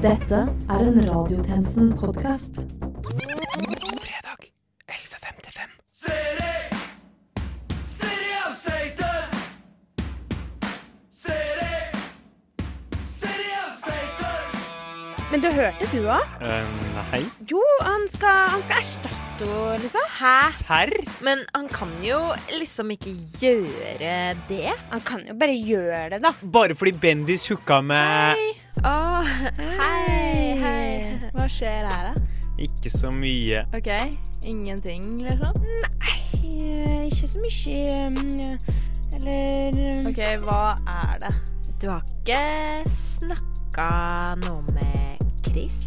Dette er en Radiotjenesten-podkast. Fredag 11.55. Men du hørte du òg? nei. Jo, han skal, han skal erstatte henne, liksom. Hæ? Serr? Men han kan jo liksom ikke gjøre det. Han kan jo bare gjøre det, da. Bare fordi Bendis hooka med Å, hei, hei. Hva skjer her, da? Ikke så mye. Ok, ingenting, liksom? Nei, Ikke så mye mm, Eller Ok, hva er det? Du har ikke snakka noe med Chris?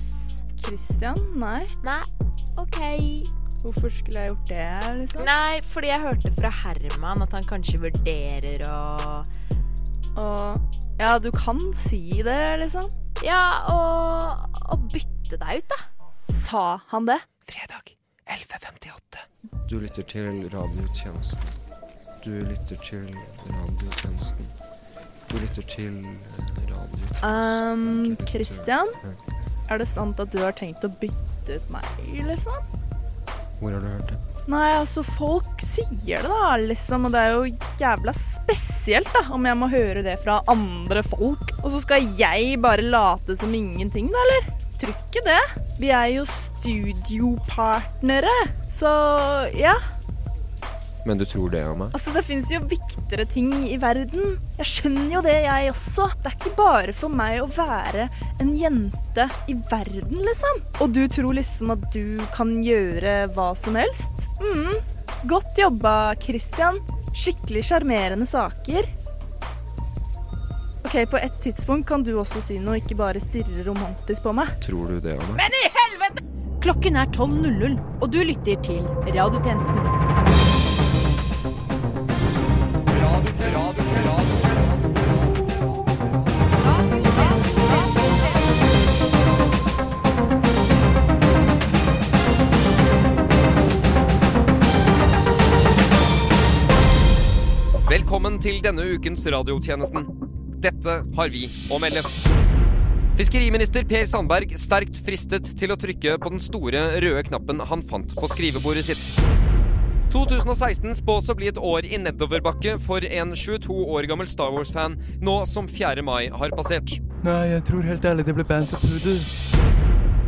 Christian? Nei? Nei, OK. Hvorfor skulle jeg gjort det, liksom? Nei, fordi jeg hørte fra Herman at han kanskje vurderer å Og Ja, du kan si det, liksom? Ja, og, og bytte deg ut, da. Sa han det? Fredag 11.58. Du lytter til radiotjenesten. Du lytter til radiotjenesten. Du lytter til radiotjenesten. radio... Um, Christian? Er det sant at du har tenkt å bytte ut meg, liksom? Hvor har du hørt det? Nei, altså, folk sier det, da, liksom. Og det er jo jævla spesielt, da, om jeg må høre det fra andre folk. Og så skal jeg bare late som ingenting, da, eller? Tror ikke det. Vi er jo studiopartnere, så ja. Men du tror det om meg? Altså, det fins jo viktigere ting i verden. Jeg skjønner jo det, jeg også. Det er ikke bare for meg å være en jente i verden, liksom. Og du tror liksom at du kan gjøre hva som helst? mm. Godt jobba, Christian. Skikkelig sjarmerende saker. Ok, På et tidspunkt kan du også si noe, ikke bare stirre romantisk på meg. Tror du det om meg? Men i helvete! Klokken er 12.00, og du lytter til Radiotjenesten. Velkommen til denne ukens radiotjenesten. Dette har vi å melde. Fiskeriminister Per Sandberg sterkt fristet til å trykke på den store røde knappen han fant på skrivebordet sitt. 2016 spås å bli et år i nedoverbakke for en 22 år gammel Star Wars-fan, nå som 4. mai har passert. Nei, jeg tror helt ærlig det ble band av pudel.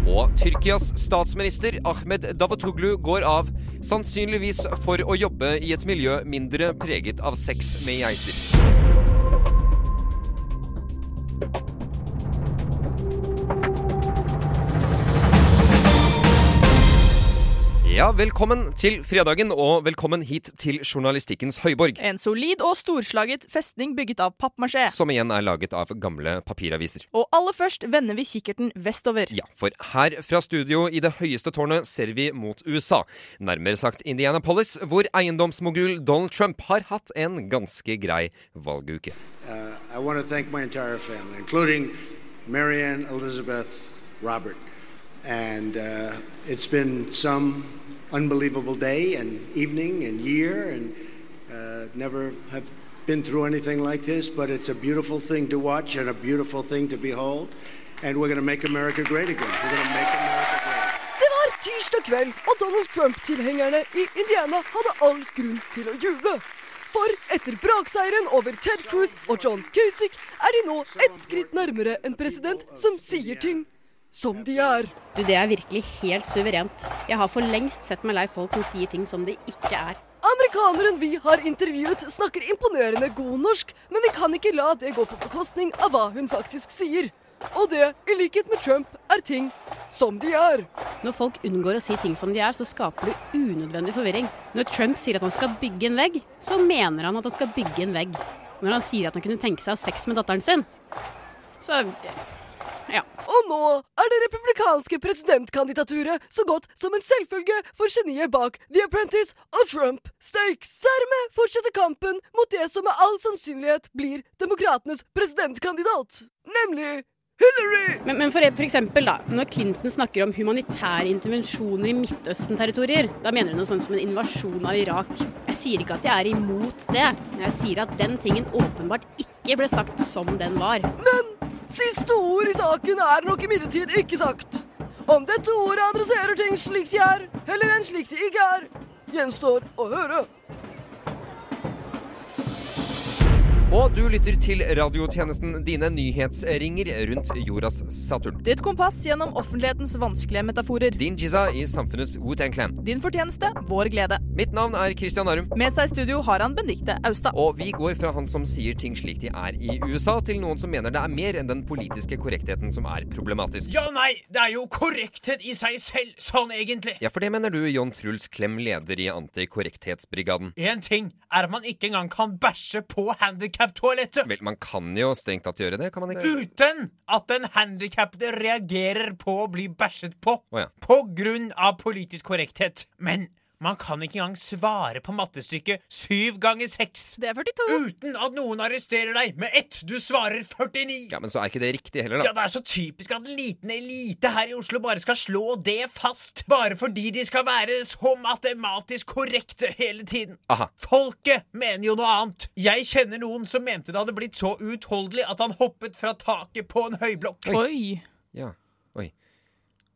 Og Tyrkias statsminister Ahmed Davutoglu går av, sannsynligvis for å jobbe i et miljø mindre preget av sex med geiter. Ja, velkommen til fredagen, og velkommen hit til journalistikkens høyborg. En solid og storslaget festning bygget av pappmasjé. Som igjen er laget av gamle papiraviser. Og aller først vender vi kikkerten vestover. Ja, for her fra studio i det høyeste tårnet ser vi mot USA. Nærmere sagt Indianapolis, hvor eiendomsmogul Donald Trump har hatt en ganske grei valguke. Uh, I want to thank my entire family, including Marianne, Elizabeth, Robert. And uh, it's been some unbelievable day and evening and year, and uh, never have been through anything like this, but it's a beautiful thing to watch and a beautiful thing to behold. And we're going to make America great again. We're going to make America great. Det var tirsdag kveld, og Donald Trump-tilhengerne i Indiana hadde all grunn til å juble. For etter brakseieren over Ted Cruz og John Kasich er de nå et skritt nærmere en president som sier ting som de er. Du, det er virkelig helt suverent. Jeg har for lengst sett meg lei folk som sier ting som de ikke er. Amerikaneren vi har intervjuet snakker imponerende god norsk, men vi kan ikke la det gå på bekostning av hva hun faktisk sier. Og det, i likhet med Trump, er ting som de er. Når folk unngår å si ting som de er, så skaper du unødvendig forvirring. Når Trump sier at han skal bygge en vegg, så mener han at han skal bygge en vegg. Når han sier at han kunne tenke seg å ha sex med datteren sin, så ja. Og nå er det republikanske presidentkandidaturet så godt som en selvfølge for geniet bak The Apprentice og Trump Stakes. Dermed fortsetter kampen mot det som med all sannsynlighet blir demokratenes presidentkandidat, nemlig Hillary! Men, men for, for eksempel, da, når Clinton snakker om humanitære intervensjoner i Midtøsten-territorier, da mener hun noe sånt som en invasjon av Irak. Jeg sier ikke at jeg er imot det, men jeg sier at den tingen åpenbart ikke ble sagt som den var. Men Siste ord i saken er nok imidlertid ikke sagt. Om dette ordet adresserer ting slik de er, eller enn slik de ikke er, gjenstår å høre. Og du lytter til radiotjenesten Dine nyhetsringer rundt jordas Saturn. Ditt kompass gjennom offentlighetens vanskelige metaforer. Din jizza i samfunnets Wu-Tang Clan. Din fortjeneste, vår glede. Mitt navn er Christian Arum. Med seg i studio har han Benedicte Austad. Og vi går fra han som sier ting slik de er i USA, til noen som mener det er mer enn den politiske korrektheten som er problematisk. Ja, nei, det er jo korrekthet i seg selv, sånn egentlig. Ja, for det mener du, John Truls Klem, leder i Antikorrekthetsbrigaden. En ting er at man ikke engang kan bæsje på handikaptoalettet. Vel, man kan jo strengt tatt gjøre det, kan man ikke? Uten at den handikappede reagerer på å bli bæsjet på. Oh, ja. På grunn av politisk korrekthet. Men man kan ikke engang svare på mattestykket syv ganger seks. Det er 42. Uten at noen arresterer deg med ett. Du svarer 49. Ja, Men så er ikke det riktig heller, da. Ja. Det er så typisk at en liten elite her i Oslo bare skal slå det fast. Bare fordi de skal være så matematisk korrekte hele tiden. Aha. Folket mener jo noe annet. Jeg kjenner noen som mente det hadde blitt så uutholdelig at han hoppet fra taket på en høyblokk. Oi. Ja. Oi.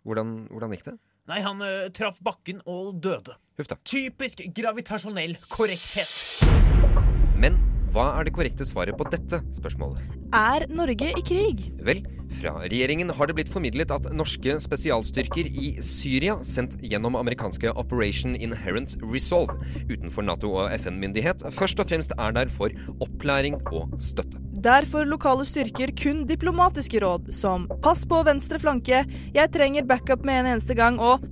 Hvordan, hvordan gikk det? Nei, han uh, traff bakken og døde. Hufta. Typisk gravitasjonell korrekthet. Men hva er det korrekte svaret på dette spørsmålet? Er Norge i krig? Vel, fra regjeringen har det blitt formidlet at norske spesialstyrker i Syria, sendt gjennom amerikanske Operation Inherent Resolve utenfor Nato og FN-myndighet, først og fremst er der for opplæring og støtte. Der får lokale styrker kun diplomatiske råd, som pass på venstre flanke, jeg trenger backup med en eneste gang, og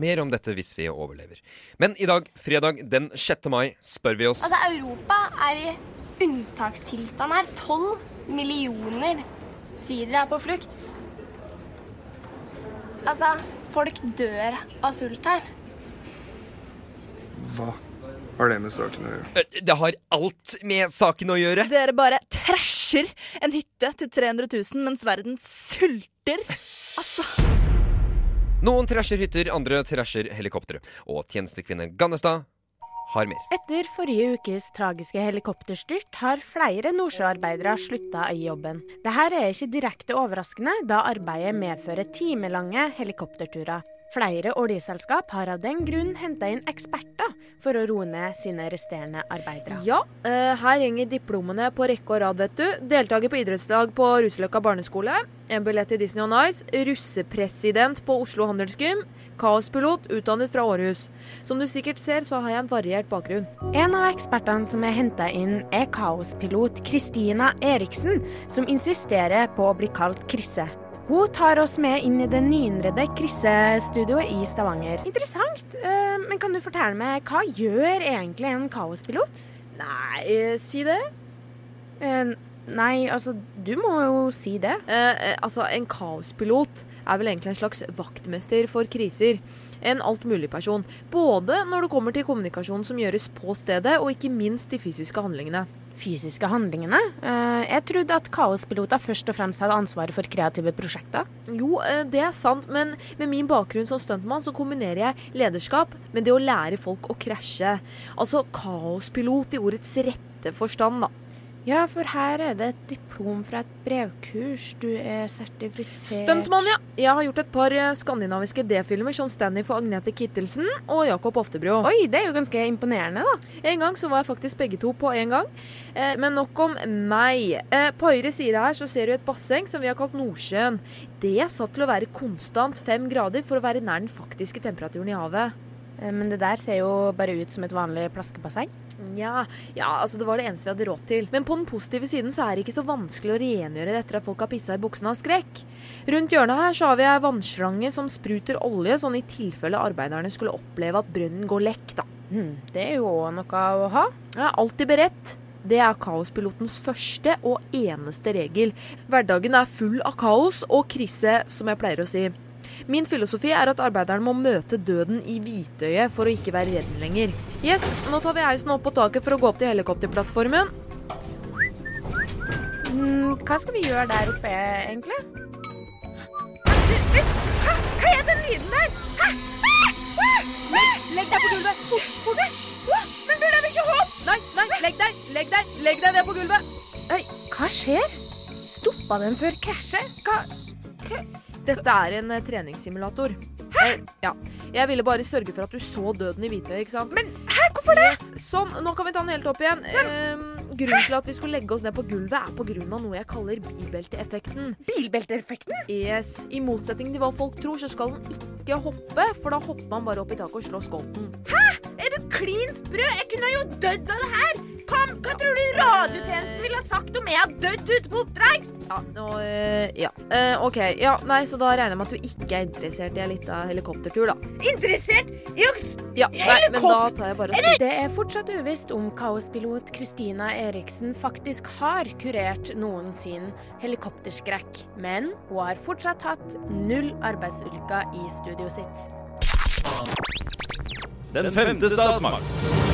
Mer om dette hvis vi overlever. Men i dag, fredag den 6. mai, spør vi oss Altså, Europa er i unntakstilstand her. Tolv millioner syrere er på flukt. Altså, folk dør av sult her. Hva har det med saken å gjøre? Eh, Det har alt med saken å gjøre. dere bare trasher en hytte til 300 000 mens verden sulter. Altså Noen trasher hytter, andre trasher helikoptre. Og tjenestekvinne Gannestad har mer. Etter forrige ukes tragiske helikopterstyrt har flere nordsjøarbeidere slutta i jobben. Dette er ikke direkte overraskende, da arbeidet medfører timelange helikopterturer. Flere oljeselskap har av den grunn henta inn eksperter for å roe ned sine resterende arbeidere. Ja, eh, her henger diplomene på rekke og rad, vet du. Deltaker på idrettslag på Russeløkka barneskole. En billett til Disney on Ice. Russepresident på Oslo Handelsgym. Kaospilot utdannet fra Århus. Som du sikkert ser, så har jeg en variert bakgrunn. En av ekspertene som er henta inn, er kaospilot Kristina Eriksen, som insisterer på å bli kalt Krisse. Hun tar oss med inn i det nyinnredde Krisse-studioet i Stavanger. Interessant, eh, men kan du fortelle meg, hva gjør egentlig en kaospilot? Nei, eh, si det. Eh, nei, altså, du må jo si det. Eh, altså, en kaospilot er vel egentlig en slags vaktmester for kriser. En altmuligperson. Både når det kommer til kommunikasjonen som gjøres på stedet, og ikke minst de fysiske handlingene. Fysiske handlingene? Eh, jeg trodde at kaospiloter først og fremst hadde ansvaret for kreative prosjekter. Jo, eh, det er sant, men med min bakgrunn som stuntmann så kombinerer jeg lederskap med det å lære folk å krasje. Altså kaospilot i ordets rette forstand, da. Ja, for her er det et diplom fra et brevkurs. Du er sertifisert Stuntmann, ja. Jeg har gjort et par eh, skandinaviske D-filmer som Stanley for Agnete Kittelsen og Jakob Oftebro. Oi, det er jo ganske imponerende, da. En gang så var jeg faktisk begge to på en gang. Eh, men nok om meg. Eh, på høyre side her så ser du et basseng som vi har kalt Nordsjøen. Det er satt til å være konstant fem grader for å være nær den faktiske temperaturen i havet. Eh, Men det der ser jo bare ut som et vanlig plaskebasseng. Ja, ja, altså det var det eneste vi hadde råd til. Men på den positive siden så er det ikke så vanskelig å rengjøre det etter at folk har pissa i buksene av skrekk. Rundt hjørnet her så har vi ei vannslange som spruter olje, sånn i tilfelle arbeiderne skulle oppleve at brønnen går lekk, da. Hm, det er jo òg noe å ha. Jeg er alltid beredt. Det er kaospilotens første og eneste regel. Hverdagen er full av kaos og krise, som jeg pleier å si. Min filosofi er at arbeideren må møte døden i hvitøyet for å ikke være redd lenger. Yes, nå tar vi heisen opp på taket for å gå opp til helikopterplattformen. Mm, hva skal vi gjøre der oppe, egentlig? Hæ? Hva er den lyden der? Hæ? Legg deg på gulvet! Fort, fort! Men du, jeg ikke hoppe? Nei, nei, legg deg! Legg deg Legg deg ned på gulvet! Hva skjer? Stoppa den før krasjet? Hva, hva? Dette er en eh, treningssimulator. Hæ? ja. Jeg ville bare sørge for at du så døden i hvitøyet, ikke sant? Men hæ, hvorfor det? Yes. Sånn, nå kan vi ta den helt opp igjen. Ehm, grunnen til at vi skulle legge oss ned på gulvet, er av noe jeg kaller bilbelteeffekten. Bilbelteeffekten? Yes. I motsetning til hva folk tror, så skal den ikke hoppe, for da hopper man bare opp i taket og slår skolten. Hæ? Er du klin sprø? Jeg kunne jo dødd av det her! Hva, hva tror du radiotjenesten ville sagt om jeg hadde dødd ute på oppdrag? Ja, nå, eh, ja. Uh, OK. Ja, nei, så da regner jeg med at du ikke er interessert i en liten helikoptertur, da. Interessert i å Ja, nei, men da tar jeg bare og Det er fortsatt uvisst om kaospilot Kristina Eriksen faktisk har kurert noen sin helikopterskrekk, men hun har fortsatt hatt null arbeidsulykker i studioet sitt. Den femte statsmakt.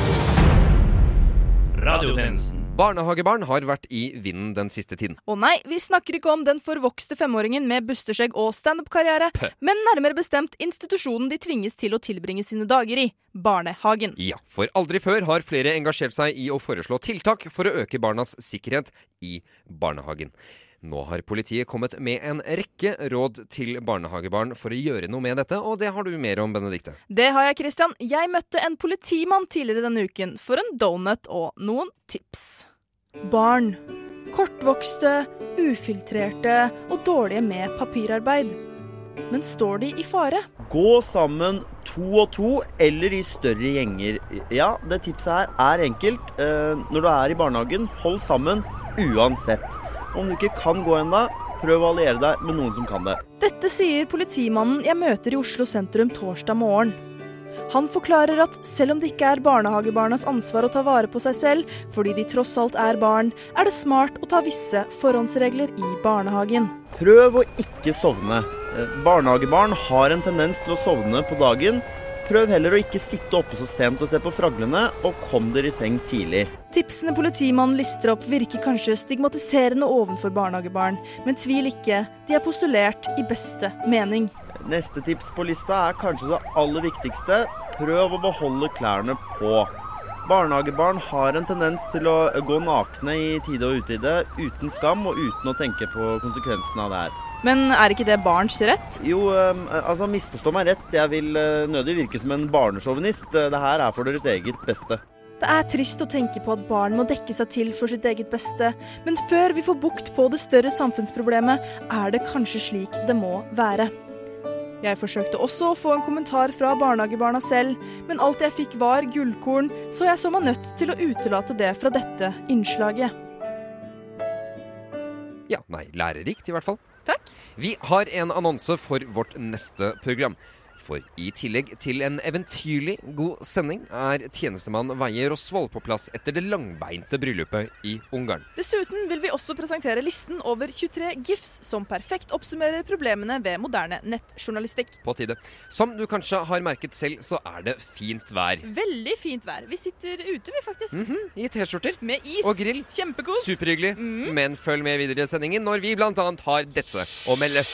Radiotjenesten. Barnehagebarn har vært i vinden den siste tiden. Å nei, vi snakker ikke om den forvokste femåringen med busteskjegg og standup-karriere, men nærmere bestemt institusjonen de tvinges til å tilbringe sine dager i barnehagen. Ja, for aldri før har flere engasjert seg i å foreslå tiltak for å øke barnas sikkerhet i barnehagen. Nå har politiet kommet med en rekke råd til barnehagebarn for å gjøre noe med dette, og det har du mer om, Benedikte. Det har jeg, Christian. Jeg møtte en politimann tidligere denne uken for en donut og noen tips. Barn. Kortvokste, ufiltrerte og dårlige med papirarbeid. Men står de i fare? Gå sammen to og to, eller i større gjenger. Ja, det tipset her er enkelt. Eh, når du er i barnehagen, hold sammen uansett. Om du ikke kan gå ennå, prøv å alliere deg med noen som kan det. Dette sier politimannen jeg møter i Oslo sentrum torsdag morgen. Han forklarer at selv om det ikke er barnehagebarnas ansvar å ta vare på seg selv, fordi de tross alt er barn, er det smart å ta visse forhåndsregler i barnehagen. Prøv å ikke sovne. Eh, Barnehagebarn har en tendens til å sovne på dagen. Prøv heller å ikke sitte oppe så sent og se på fraglene, og kom dere i seng tidlig. Tipsene politimannen lister opp virker kanskje stigmatiserende ovenfor barnehagebarn, men tvil ikke, de er postulert i beste mening. Neste tips på lista er kanskje det aller viktigste. Prøv å beholde klærne på. Barnehagebarn har en tendens til å gå nakne i tide og utide, uten skam og uten å tenke på konsekvensene av det her. Men er ikke det barns rett? Jo, altså misforstå meg rett. Jeg vil øh, nødig virke som en barnesjåvinist. Det her er for deres eget beste. Det er trist å tenke på at barn må dekke seg til for sitt eget beste, men før vi får bukt på det større samfunnsproblemet, er det kanskje slik det må være. Jeg forsøkte også å få en kommentar fra barnehagebarna selv, men alt jeg fikk var gullkorn, så jeg så meg nødt til å utelate det fra dette innslaget. Ja, nei, lærerikt i hvert fall. Takk. Vi har en annonse for vårt neste program. For i tillegg til en eventyrlig god sending er tjenestemann Veie Rosvold på plass etter det langbeinte bryllupet i Ungarn. Dessuten vil vi også presentere listen over 23 gifs som perfekt oppsummerer problemene ved moderne nettjournalistikk. På tide. Som du kanskje har merket selv, så er det fint vær. Veldig fint vær. Vi sitter ute, vi, faktisk. Mhm, I T-skjorter. Med is. Og grill. Kjempekos. Superhyggelig. Men følg med videre i sendingen når vi bl.a. har dette å melde.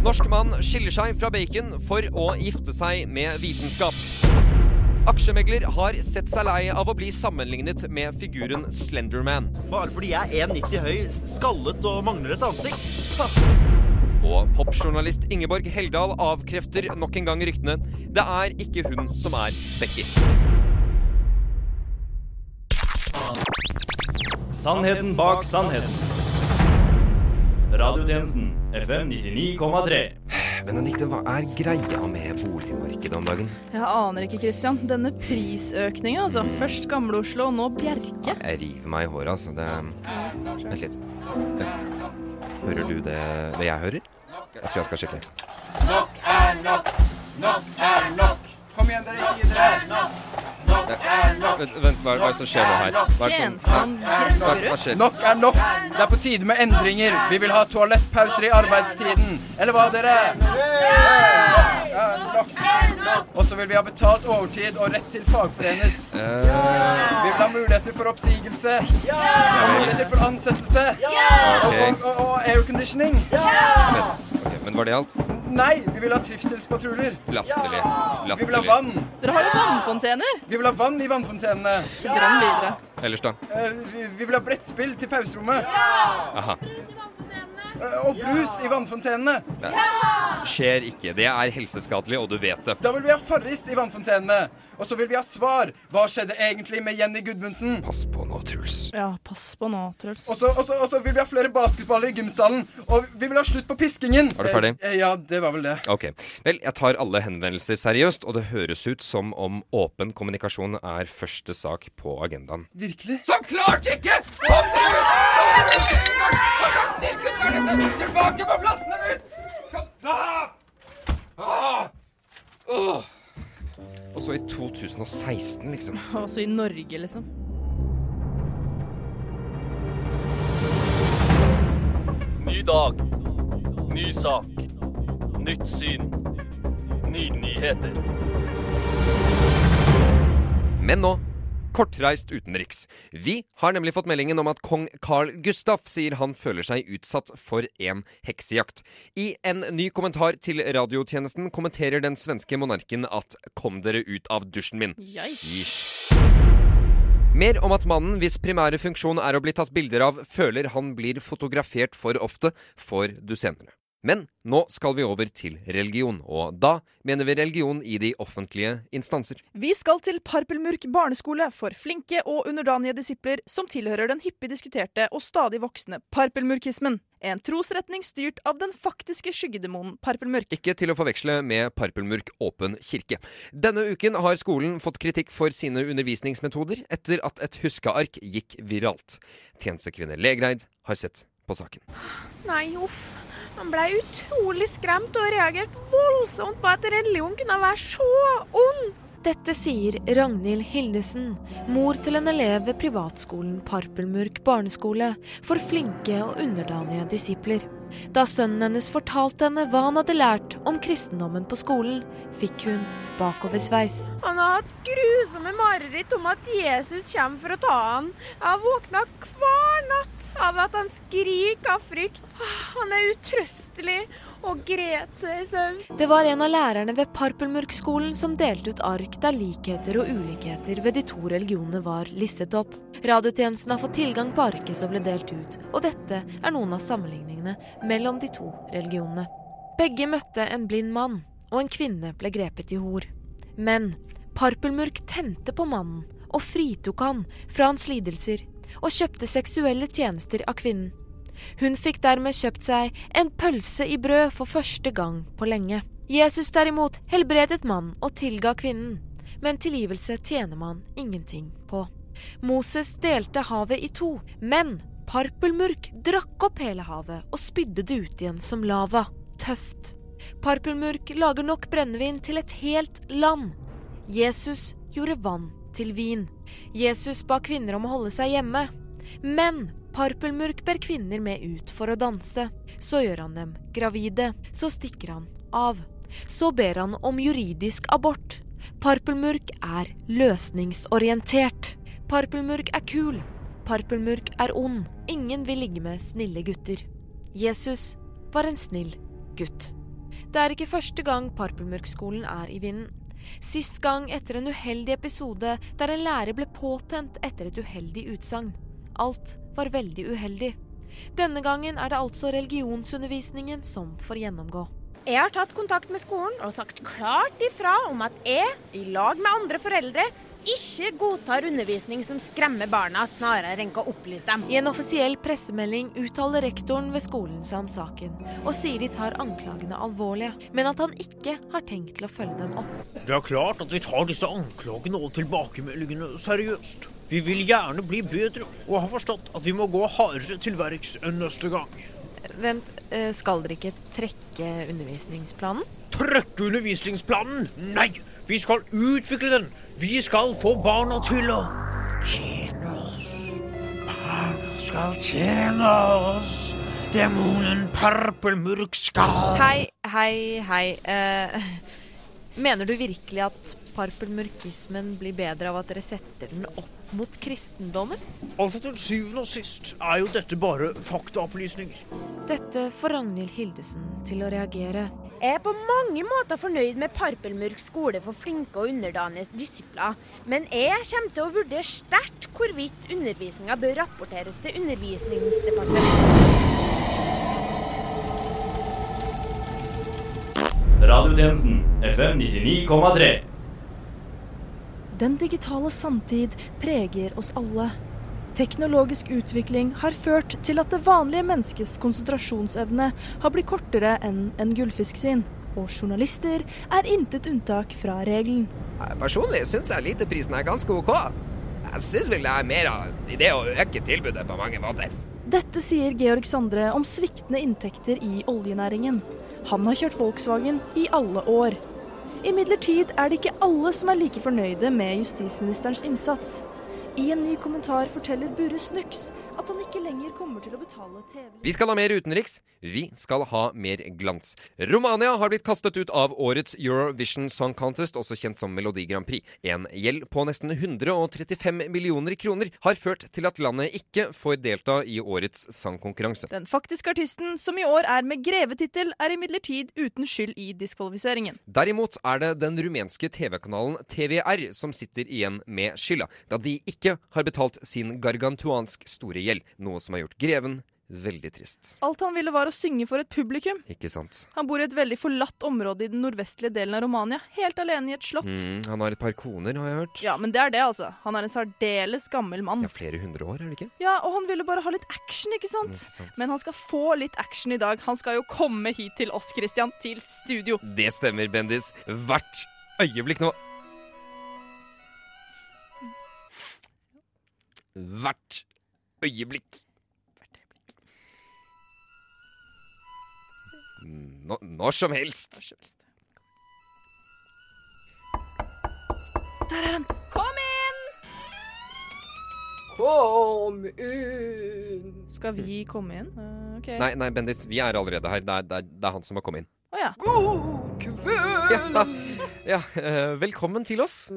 Norsk mann skiller seg fra bacon for å gifte seg med vitenskap. Aksjemegler har sett seg lei av å bli sammenlignet med figuren Slenderman. Bare fordi jeg er 1,90 høy, skallet og mangler et ansikt. Og popjournalist Ingeborg Heldal avkrefter nok en gang ryktene. Det er ikke hun som er Becky. Sannheten bak sannheten. Radiotjenesten FM 99,3. Benedikte, hva er greia med boligmarkedet om dagen? Jeg aner ikke, Christian. Denne prisøkningen, altså. Først Gamle Oslo, og nå Bjerke. Jeg river meg i håret, altså. Det Vent litt. Vent. Hører du det, det jeg hører? Jeg tror jeg skal sjekke. Nok er nok. Nok er nok. Kom igjen, dere gidere. Nok er nok. Vent, vent hva, er det som skjer nå her? Hva er hva, skjer? Nok er nok. Det er på tide med endringer. Vi vil ha toalettpauser i arbeidstiden. Eller hva, dere? Nok. Og så vil vi ha betalt overtid og rett til fagforenes. Ja. Vi vil ha muligheter for oppsigelse. Og muligheter for ansettelse. Ok. og, og, og airconditioning. vent, ok, Men var det alt? Nei, vi vil ha trivselspatruljer. Latterlig. Vi vil ha vann. Dere har jo vannfontener. Vi vil ha vann i vannfontenene. Videre. Ellers, da? Eh, vi, vi vil ha brettspill til pauserommet. Aha. Eh, og brus i vannfontenene. Det skjer ikke. Det er helseskadelig, og du vet det. Da vil vi ha Farris i vannfontenene. Og så vil vi ha svar. Hva skjedde egentlig med Jenny Gudmundsen? Pass på nå, Truls. Ja, pass på nå, Truls. Og så, og så, og så vil vi ha flere basketballer i gymsalen. Og vi vil ha slutt på piskingen. Er du ferdig? Eh, ja, det var vel det. Ok. Vel, jeg tar alle henvendelser seriøst, og det høres ut som om åpen kommunikasjon er første sak på agendaen. Virkelig? Så klart ikke! Kom dere Tilbake på plassene deres! Og så i 2016, liksom. Og så i Norge, liksom. Ny dag. Ny sak. Nytt syn. Nye nyheter. Men nå kortreist utenriks. Vi har nemlig fått meldingen om at kong Carl Gustaf sier han føler seg utsatt for en heksejakt. I en ny kommentar til radiotjenesten kommenterer den svenske monarken at 'kom dere ut av dusjen min'. Yeesh. Mer om at mannen hvis primære funksjon er å bli tatt bilder av, føler han blir fotografert for ofte, får du senere. Men nå skal vi over til religion, og da mener vi religion i de offentlige instanser. Vi skal til Parpelmurk barneskole for flinke og underdanige disipler som tilhører den hyppig diskuterte og stadig voksende parpelmurkismen. En trosretning styrt av den faktiske skyggedemonen Parpelmurk. Ikke til å forveksle med Parpelmurk åpen kirke. Denne uken har skolen fått kritikk for sine undervisningsmetoder etter at et huskeark gikk viralt. Tjenestekvinne Legreid har sett på saken. Nei, uff. Han ble utrolig skremt og reagerte voldsomt på at religion kunne være så ond. Dette sier Ragnhild Hildesen, mor til en elev ved privatskolen Parpelmurk barneskole for flinke og underdanige disipler. Da sønnen hennes fortalte henne hva han hadde lært om kristendommen på skolen, fikk hun bakoversveis. Han har hatt grusomme mareritt om at Jesus kommer for å ta han. Jeg har våkna hver natt av at han skriker av frykt. Han er utrøstelig og gret seg i søvn. Det var en av lærerne ved Parpelmurk-skolen som delte ut ark der likheter og ulikheter ved de to religionene var listet opp. Radiotjenesten har fått tilgang på arket som ble delt ut, og dette er noen av sammenligningene mellom de to religionene. Begge møtte en blind mann, og en kvinne ble grepet i hor. Men Parpelmurk tente på mannen og fritok han fra hans lidelser, og kjøpte seksuelle tjenester av kvinnen. Hun fikk dermed kjøpt seg en pølse i brød for første gang på lenge. Jesus derimot helbredet mannen og tilga kvinnen, men tilgivelse tjener man ingenting på. Moses delte havet i to, men Parpelmurk drakk opp hele havet og spydde det ut igjen som lava. Tøft. Parpelmurk lager nok brennevin til et helt land. Jesus gjorde vann til vin. Jesus ba kvinner om å holde seg hjemme. Men Parpelmurk ber kvinner med ut for å danse. Så gjør han dem gravide. Så stikker han av. Så ber han om juridisk abort. Parpelmurk er løsningsorientert. Parpelmurk er kul. Parpelmurk er ond. Ingen vil ligge med snille gutter. Jesus var en snill gutt. Det er ikke første gang Parpelmurkskolen er i vinden. Sist gang etter en uheldig episode der en lærer ble påtent etter et uheldig utsagn. Alt var veldig uheldig. Denne gangen er det altså religionsundervisningen som får gjennomgå. Jeg har tatt kontakt med skolen og sagt klart ifra om at jeg, i lag med andre foreldre, ikke godtar undervisning som skremmer barna, snarere enn å opplyse dem. I en offisiell pressemelding uttaler rektoren ved skolen seg om saken, og sier de tar anklagene alvorlige, men at han ikke har tenkt til å følge dem opp. Det er klart at vi tar disse anklagene og tilbakemeldingene seriøst. Vi vil gjerne bli bedre, og har forstått at vi må gå hardere til verks enn neste gang. Vent, eh, skal dere ikke trekke undervisningsplanen? Trekke undervisningsplanen? Nei, vi skal utvikle den. Vi skal få barna til å tjene oss. Barna skal tjene oss. Demonen Parpelmurk skal Hei, hei, hei. Eh, mener du virkelig at parpelmurkismen blir bedre av at dere setter den opp mot kristendommen? Altså Til syvende og sist er jo dette bare faktaopplysninger. Dette får Ragnhild Hildesen til å reagere. Jeg er på mange måter fornøyd med Parpelmurk skole for flinke og underdanige disipler, men jeg kommer til å vurdere sterkt hvorvidt undervisninga bør rapporteres til Undervisningsdepartementet. Radiotjenesten FM 99,3. Den digitale samtid preger oss alle. Teknologisk utvikling har ført til at det vanlige menneskets konsentrasjonsevne har blitt kortere enn en gullfisk sin. Og journalister er intet unntak fra regelen. Personlig syns jeg literprisen er ganske ok. Jeg syns vel det er mer av idé å øke tilbudet på mange måter. Dette sier Georg Sandre om sviktende inntekter i oljenæringen. Han har kjørt Volkswagen i alle år. Imidlertid er det ikke alle som er like fornøyde med justisministerens innsats. I en ny kommentar forteller Burre Snux at han ikke lenger kommer til å betale TV. Vi skal ha mer utenriks. Vi skal ha mer glans. Romania har blitt kastet ut av årets Eurovision Song Contest, også kjent som Melodi Grand Prix. En gjeld på nesten 135 millioner kroner har ført til at landet ikke får delta i årets sangkonkurranse. Den faktiske artisten, som i år er med grevetittel, er imidlertid uten skyld i diskvalifiseringen. Derimot er det den rumenske TV-kanalen TVR som sitter igjen med skylda, da de ikke har betalt sin gargantuansk store gjeld, noe som har gjort greven veldig trist. Alt han ville var å synge for et publikum. Ikke sant? Han bor i et veldig forlatt område i den nordvestlige delen av Romania, helt alene i et slott. Mm, han har et par koner, har jeg hørt. Ja, men det er det, altså. Han er en særdeles gammel mann. Ja, Flere hundre år, er det ikke? Ja, og han ville bare ha litt action, ikke sant? Ikke sant. Men han skal få litt action i dag. Han skal jo komme hit til oss, Christian, til studio. Det stemmer, Bendis. Hvert øyeblikk nå. Hvert øyeblikk. Hvert Nå, når som helst. Der er han! Kom inn! Kom inn. Skal vi komme inn? Uh, okay. Nei, nei, Bendis, vi er allerede her. Det er, det er, det er han som må komme inn. Oh, ja. God kveld! Ja, ja eh, velkommen til oss.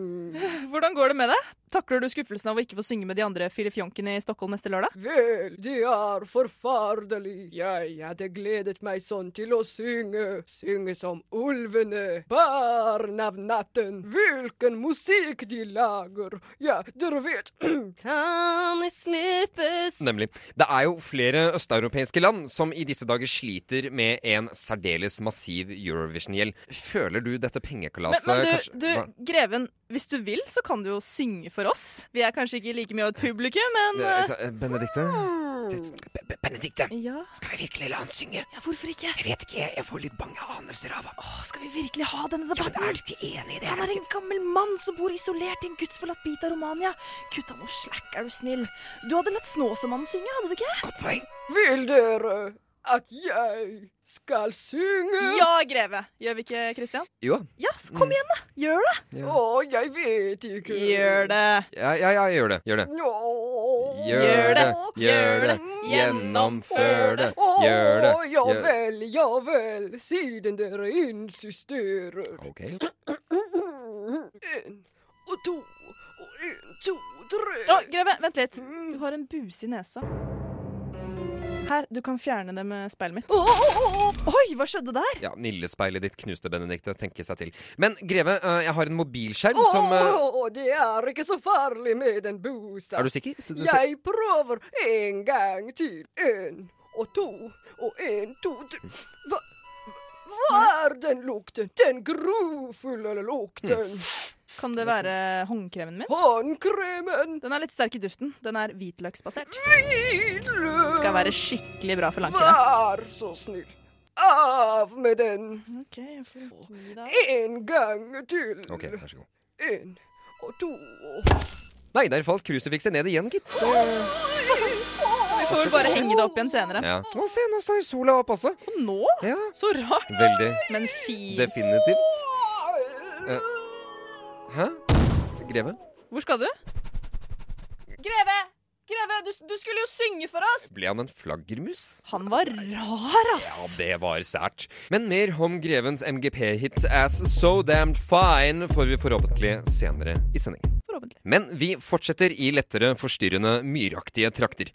Hvordan går det med deg? Takler du skuffelsen av å ikke få synge med de andre filifjonkene i Stockholm neste lørdag? Vel, det er forferdelig. Jeg hadde gledet meg sånn til å synge. Synge som ulvene. Barn av natten. Hvilken musikk de lager. Ja, dere vet. Kan jeg slippes Nemlig. Det er jo flere østeuropeiske land som i disse dager sliter med en særdeles massiv Eurovision-gjeld. Føler du dette Men, pengekalaset men du, du, Greven, hvis du vil, så kan du jo synge for oss. Vi er kanskje ikke like mye av et publikum, men Det- Benedicte? Benedikte? Benedikte, Ja. skal vi virkelig la han synge? Ja, hvorfor ikke? Jeg vet ikke, jeg får litt bange anelser av ham. Åh, skal vi virkelig ha denne debatten? Ja, men er du ikke enig i det? Han er en gammel mann som bor isolert i en gudsforlatt bit av Romania. Kutt av noe slack, er du snill. Du hadde latt Snåsamannen synge, hadde du ikke? Godt poeng. Vil dere at jeg skal synge? Ja, greve. Gjør vi ikke, Christian? Jo. Ja, så kom igjen, da. Gjør det. Å, jeg vet ikke. Gjør det. Ja, ja, ja, gjør det. Gjør det. Gjør det, gjør det, gjennomfør det, gjør det. Å, ja vel, ja vel, siden dere insisterer. Ok. En og to og en, to, tre. Å, greve, vent litt. Du har en buse i nesa. Her, du kan fjerne det med speilet mitt. Oi, hva skjedde der? Ja, Nillespeilet ditt knuste, Benedicte. Tenke seg til. Men Greve, eh, jeg har en mobilskjerm som eh, det er ikke så farlig med den busa. Er du sikker? Du ser- Jeg prøver en gang til. En og to og en, to, tre Hva, hva er den lukten? Den grufulle lukten. Kan det være håndkremen min? Håndkremen! Den er litt sterk i duften. Den er hvitløksbasert. Hvitløk! Skal være skikkelig bra for lankene. Vær så snill. Av med den. Ok, jeg får gi deg. En gang til. OK, vær så god. En og to Nei, der falt krusifikset ned igjen, gitt. Det... Vi får vel bare henge det opp igjen senere. Ja. Å, se, nå står sola opp også. Og nå? Ja. Så rart. Veldig. Men fint. Definitivt. Hæ? Greve? Hvor skal du? Greve! Greve, du, du skulle jo synge for oss! Ble han en flaggermus? Han var rar, ass! Ja, det var sært. Men mer om grevens MGP-hit As So Damned Fine får vi forhåpentlig senere i sendingen. Forhåpentlig. Men vi fortsetter i lettere, forstyrrende, myraktige trakter.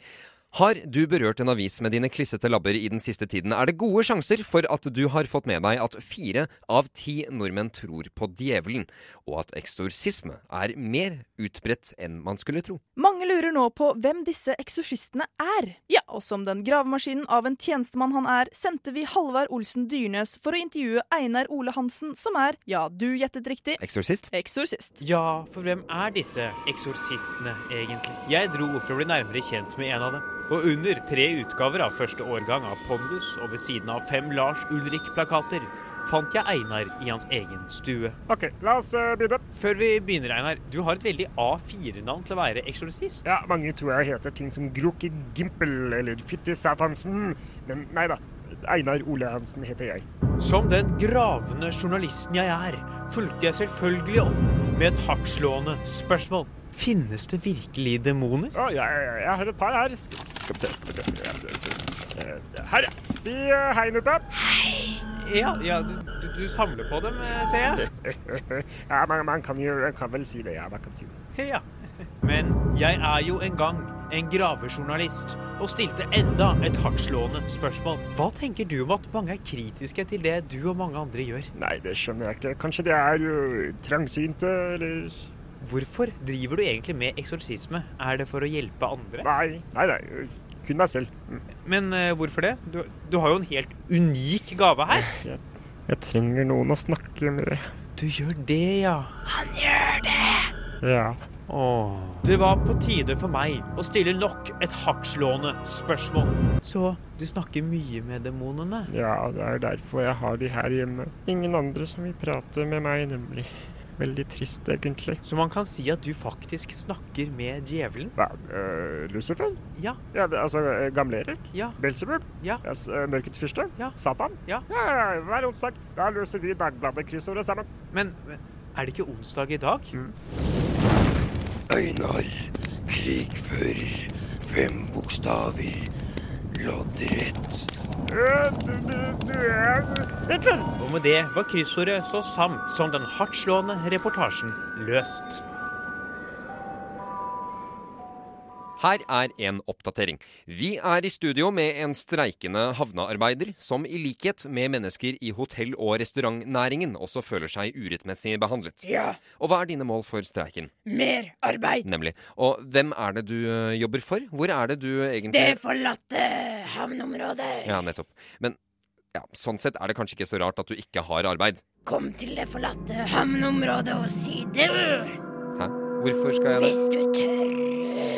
Har du berørt en avis med dine klissete labber i den siste tiden, er det gode sjanser for at du har fått med deg at fire av ti nordmenn tror på djevelen, og at eksorsisme er mer utbredt enn man skulle tro. Mange lurer nå på hvem disse eksorsistene er. Ja, og som den gravemaskinen av en tjenestemann han er, sendte vi Halvard Olsen Dyrnes for å intervjue Einar Ole Hansen, som er, ja, du gjettet riktig, Eksorsist? eksorsist. Ja, for hvem er disse eksorsistene egentlig? Jeg dro for å bli nærmere kjent med en av dem. Og under tre utgaver av første årgang av Pondus og ved siden av fem Lars Ulrik-plakater fant jeg Einar i hans egen stue. Ok, la oss uh, begynne. Før vi begynner, Einar, du har et veldig A4-navn til å være eksorsist. Ja, mange tror jeg heter ting som Groki Gimpel eller Fytti Satansen, men nei da. Einar Ole Hansen heter jeg. Som den gravende journalisten jeg er, fulgte jeg selvfølgelig opp med et hardtslående spørsmål. Finnes det virkelig demoner? Oh, ja, ja, jeg har et par her. Skal vi se, skal vi se. Eh, Her, ja. Si uh, hei, Nuppe. Ja, ja du, du, samler på dem, eh, ser jeg. ja, man, man kan jo kan vel si det. Ja, man kan si det. Ja. Men jeg er jo en gang en gravejournalist og stilte enda et hardtslående spørsmål. Hva tenker du om at mange er kritiske til det du og mange andre gjør? Nei, det skjønner jeg ikke. Kanskje de er jo trangsynte, eller Hvorfor driver du egentlig med eksorsisme? Er det for å hjelpe andre? Nei, nei, nei. Kun meg selv. Mm. Men uh, hvorfor det? Du, du, har jo en helt unik gave her. Jeg, jeg trenger noen å snakke med. Du gjør det, ja. Han gjør det! Ja. Åh. Det var på tide for meg å stille nok et hardtslående spørsmål. Så du snakker mye med demonene? Ja, det er derfor jeg har de her hjemme. Ingen andre som vil prate med meg, nemlig. Veldig trist, egentlig. Så man kan si at du faktisk snakker med djevelen? Hva? Uh, Lucifer? Ja. ja altså uh, Gamle Erik? Ja. Belzebub? Ja. Yes, uh, Mørkets fyrste? Ja. Satan? Ja. ja, ja hver onsdag. Da løser vi Dagbladet-kryssordet sammen. Men, men er det ikke onsdag i dag? Mm. Einar, krigfører, fem bokstaver, loddrett. Og med det var kryssordet så samt som den hardtslående reportasjen løst. Her er en oppdatering. Vi er i studio med en streikende havnearbeider som i likhet med mennesker i hotell- og restaurantnæringen også føler seg urettmessig behandlet. Ja. Og hva er dine mål for streiken? Mer arbeid. Nemlig. Og hvem er det du ø, jobber for? Hvor er det du egentlig Det forlatte havneområdet. Ja, nettopp. Men ja, sånn sett er det kanskje ikke så rart at du ikke har arbeid. Kom til det forlatte havneområdet og si det. Hæ? Hvorfor skal jeg det? Hvis du tør.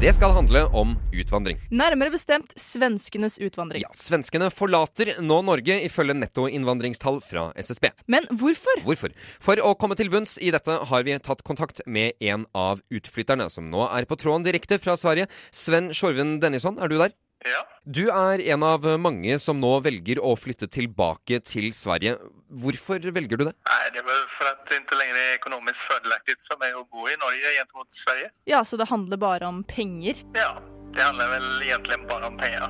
Det skal handle om utvandring. Nærmere bestemt svenskenes utvandring. Ja, Svenskene forlater nå Norge ifølge nettoinnvandringstall fra SSB. Men hvorfor? Hvorfor? For å komme til bunns i dette har vi tatt kontakt med en av utflytterne, som nå er på tråden direkte fra Sverige. Sven Sjorven Dennisson, er du der? Ja. Du er en av mange som nå velger å flytte tilbake til Sverige. Hvorfor velger du det? Nei, det er vel for at det ikke lenger er økonomisk fordelaktig for meg å bo i Norge gentemot Sverige. Ja, så det handler bare om penger? Ja, det handler vel egentlig bare om penger.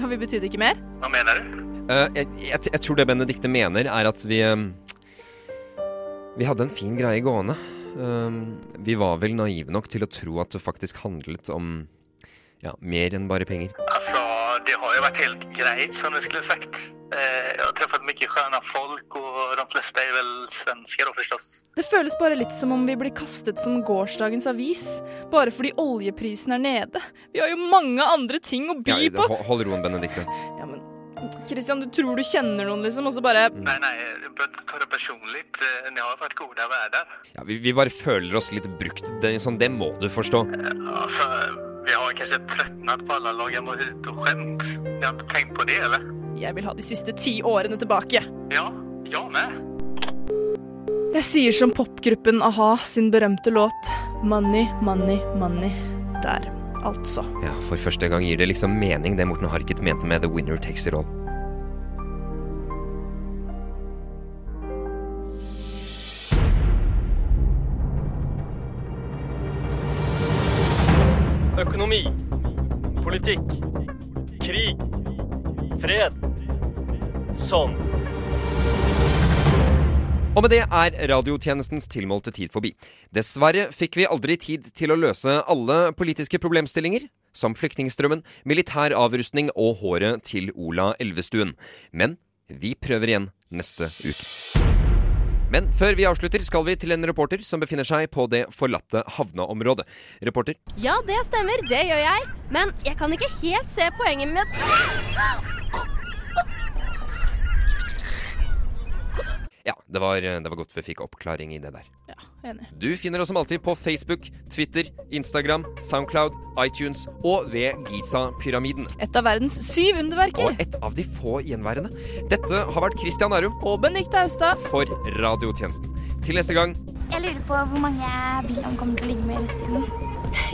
Ja, Vi betydde ikke mer? Hva mener du? Uh, jeg, jeg, jeg tror det Benedikte mener, er at vi eh, Vi hadde en fin greie gående. Eh, vi var vel naive nok til å tro at det faktisk handlet om ja, mer enn bare penger. Altså, det har jo vært helt greit, som du skulle sagt. Jeg jag har truffet mye skjønne folk og de fleste er vel svensker, forstås. förstås. Det føles bare litt som om vi blir kastet som gårsdagens avis, bare fordi oljeprisen er nede. Vi har jo mange andre ting å by Ja, på. ho- hold roen, Benedikte. Ja, men Christian, du tror du kjenner noen, liksom, og så bare Nei, nei, du behöver inte ta det personligt. vært gode har å være der. Ja, vi, vi bare føler oss litt brukt. Det, sånn, det må du forstå. Alltså, vi har kanskje tröttnat på alle lagene og ut og skämt. Ni har ikke tenkt på det eller? Jeg vil ha de siste ti årene tilbake. Ja, jeg med. Jeg sier som popgruppen a-ha sin berømte låt Money, money, money. Der, altså. Ja, For første gang gir det liksom mening, det Morten Harket mente med The Winner Takes It All. Sånn. Og med det er radiotjenestens tilmålte tid forbi. Dessverre fikk vi aldri tid til å løse alle politiske problemstillinger. som flyktningstrømmen, militær avrustning og håret til Ola Elvestuen. Men vi prøver igjen neste uke. Men før vi avslutter, skal vi til en reporter som befinner seg på det forlatte havneområdet. Reporter, Ja, det stemmer. Det gjør jeg. Men jeg kan ikke helt se poenget med det var, det var godt vi fikk oppklaring i det der. Ja, Enig. Du finner oss som alltid på Facebook, Twitter, Instagram, Soundcloud, iTunes og ved Giza-pyramiden. Et av verdens syv underverker. Og et av de få gjenværende. Dette har vært Christian Arum. Og Benedicte Austad. for Radiotjenesten. Til neste gang, Jeg lurer på hvor mange William kommer til å ligge med i russetiden.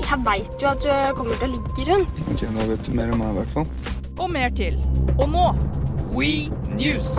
Jeg veit jo at du kommer til å ligge rundt. Ok, nå vet du mer om meg i hvert fall. Og mer til. Og nå We News.